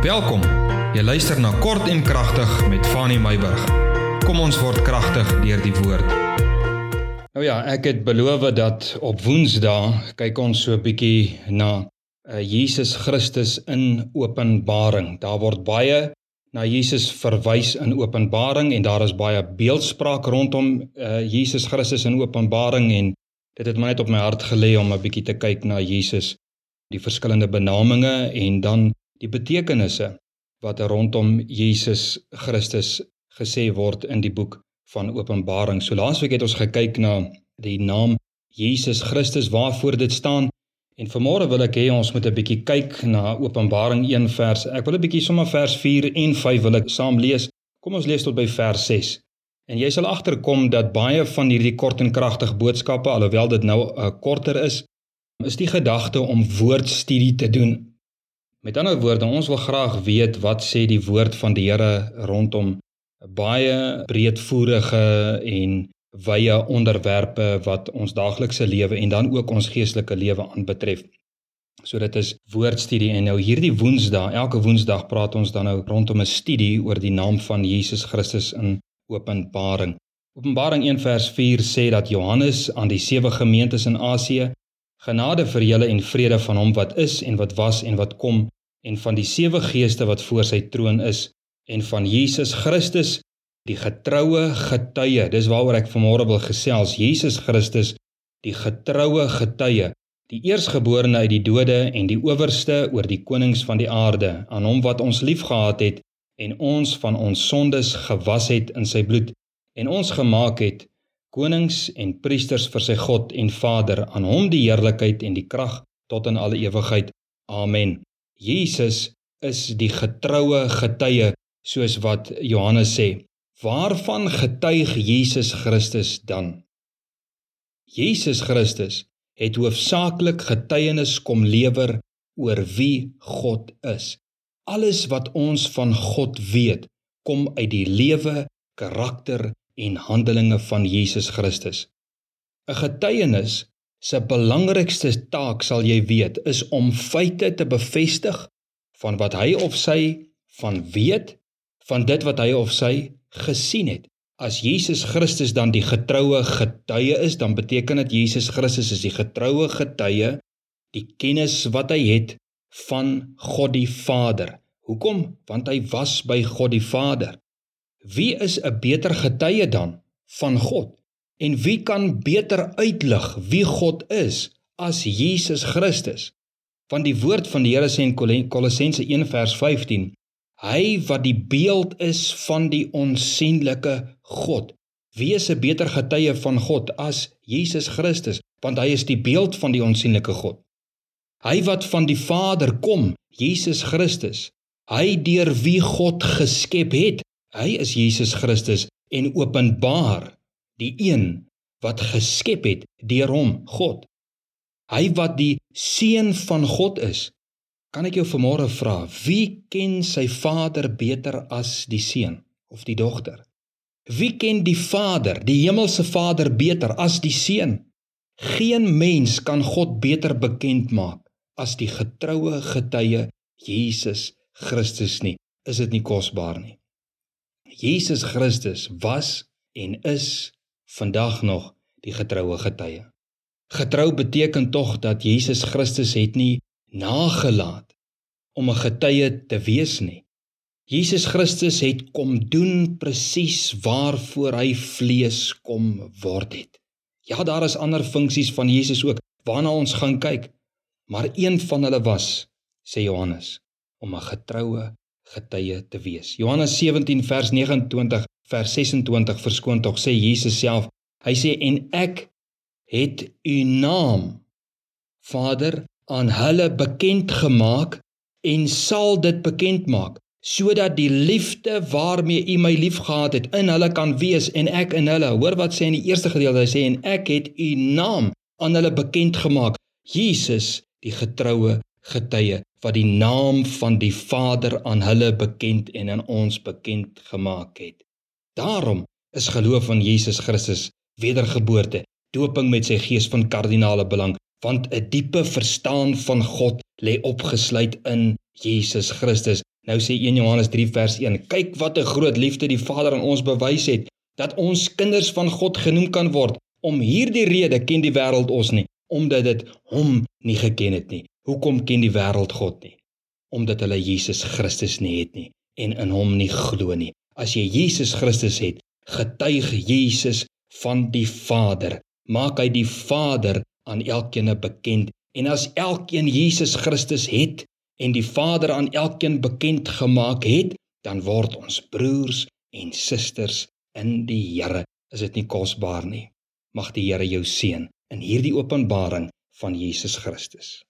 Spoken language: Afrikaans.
Welkom. Jy luister na Kort en Kragtig met Fanny Meyburg. Kom ons word kragtig deur die woord. Nou ja, ek het beloof dat op Woensdae kyk ons so 'n bietjie na uh, Jesus Christus in Openbaring. Daar word baie na Jesus verwys in Openbaring en daar is baie beeldspraak rondom uh, Jesus Christus in Openbaring en dit het my net op my hart gelê om 'n bietjie te kyk na Jesus die verskillende benaminge en dan die betekenisse wat rondom Jesus Christus gesê word in die boek van Openbaring. So laasweek het ons gekyk na die naam Jesus Christus waarvoor dit staan en vanmôre wil ek hê ons moet 'n bietjie kyk na Openbaring 1 vers. Ek wil 'n bietjie sommer vers 4 en 5 wil ek saam lees. Kom ons lees tot by vers 6. En jy sal agterkom dat baie van hierdie kort en kragtige boodskappe alhoewel dit nou 'n uh, korter is, is die gedagte om woordstudie te doen Met ander woorde, ons wil graag weet wat sê die woord van die Here rondom baie breedvoerige en wye onderwerpe wat ons daaglikse lewe en dan ook ons geestelike lewe aanbetref. So dit is woordstudie en nou hierdie Woensdag, elke Woensdag praat ons dan nou rondom 'n studie oor die naam van Jesus Christus in Openbaring. Openbaring 1 vers 4 sê dat Johannes aan die sewe gemeentes in Asië Genade vir julle en vrede van hom wat is en wat was en wat kom en van die sewe geeste wat voor sy troon is en van Jesus Christus die getroue getuie. Dis waaroor ek vanmôre wil gesels. Jesus Christus die getroue getuie, die eersgeborene uit die dode en die owerste oor die konings van die aarde, aan hom wat ons liefgehad het en ons van ons sondes gewas het in sy bloed en ons gemaak het konings en priesters vir sy God en Vader aan hom die heerlikheid en die krag tot in alle ewigheid amen Jesus is die getroue getuie soos wat Johannes sê. Waarvan getuig Jesus Christus dan? Jesus Christus het hoofsaaklik getuienis kom lewer oor wie God is. Alles wat ons van God weet kom uit die lewe karakter en handelinge van Jesus Christus. 'n Getuienis se belangrikste taak sal jy weet is om feite te bevestig van wat hy of sy van weet van dit wat hy of sy gesien het. As Jesus Christus dan die getroue getuie is, dan beteken dit Jesus Christus is die getroue getuie die kennis wat hy het van God die Vader. Hoekom? Want hy was by God die Vader. Wie is 'n beter getuie dan van God? En wie kan beter uitlig wie God is as Jesus Christus? Want die woord van die Here sê in Kolossense 1 vers 15: Hy wat die beeld is van die onsigbare God. Wie is 'n beter getuie van God as Jesus Christus? Want hy is die beeld van die onsigbare God. Hy wat van die Vader kom, Jesus Christus. Hy deur wie God geskep het, Hy is Jesus Christus en openbaar die een wat geskep het deur hom, God. Hy wat die seun van God is. Kan ek jou vanmôre vra, wie ken sy Vader beter as die seun of die dogter? Wie ken die Vader, die hemelse Vader beter as die seun? Geen mens kan God beter bekend maak as die getroue getuie Jesus Christus nie. Is dit nie kosbaar nie? Jesus Christus was en is vandag nog die getroue getuie. Getrou beteken tog dat Jesus Christus het nie nagelaat om 'n getuie te wees nie. Jesus Christus het kom doen presies waarvoor hy vlees kom word het. Ja, daar is ander funksies van Jesus ook waarna ons gaan kyk, maar een van hulle was, sê Johannes, om 'n getroue getuie te wees. Johannes 17 vers 29 vers 26 verskoon tog sê Jesus self. Hy sê en ek het u naam Vader aan hulle bekend gemaak en sal dit bekend maak sodat die liefde waarmee u my liefgehad het in hulle kan wees en ek in hulle. Hoor wat sê in die eerste gedeelte hy sê en ek het u naam aan hulle bekend gemaak. Jesus, die getroue getuie wat die naam van die Vader aan hulle bekend en aan ons bekend gemaak het. Daarom is geloof in Jesus Christus wedergeboorte, doping met sy gees van kardinale belang, want 'n diepe verstaan van God lê opgesluit in Jesus Christus Nou sê 1 Johannes 3 vers 1: "Kyk wat 'n groot liefde die Vader aan ons bewys het, dat ons kinders van God genoem kan word. Om hierdie rede ken die wêreld ons nie, omdat dit hom nie geken het nie. Hoekom ken die wêreld God nie? Omdat hulle Jesus Christus nie het nie en in hom nie glo nie. As jy Jesus Christus het, getuig Jesus van die Vader. Maak hy die Vader aan elkeen bekend. En as elkeen Jesus Christus het en die Vader aan elkeen bekend gemaak het, dan word ons broers en susters in die Here. Is dit nie kosbaar nie? Mag die Here jou seën in hierdie openbaring van Jesus Christus.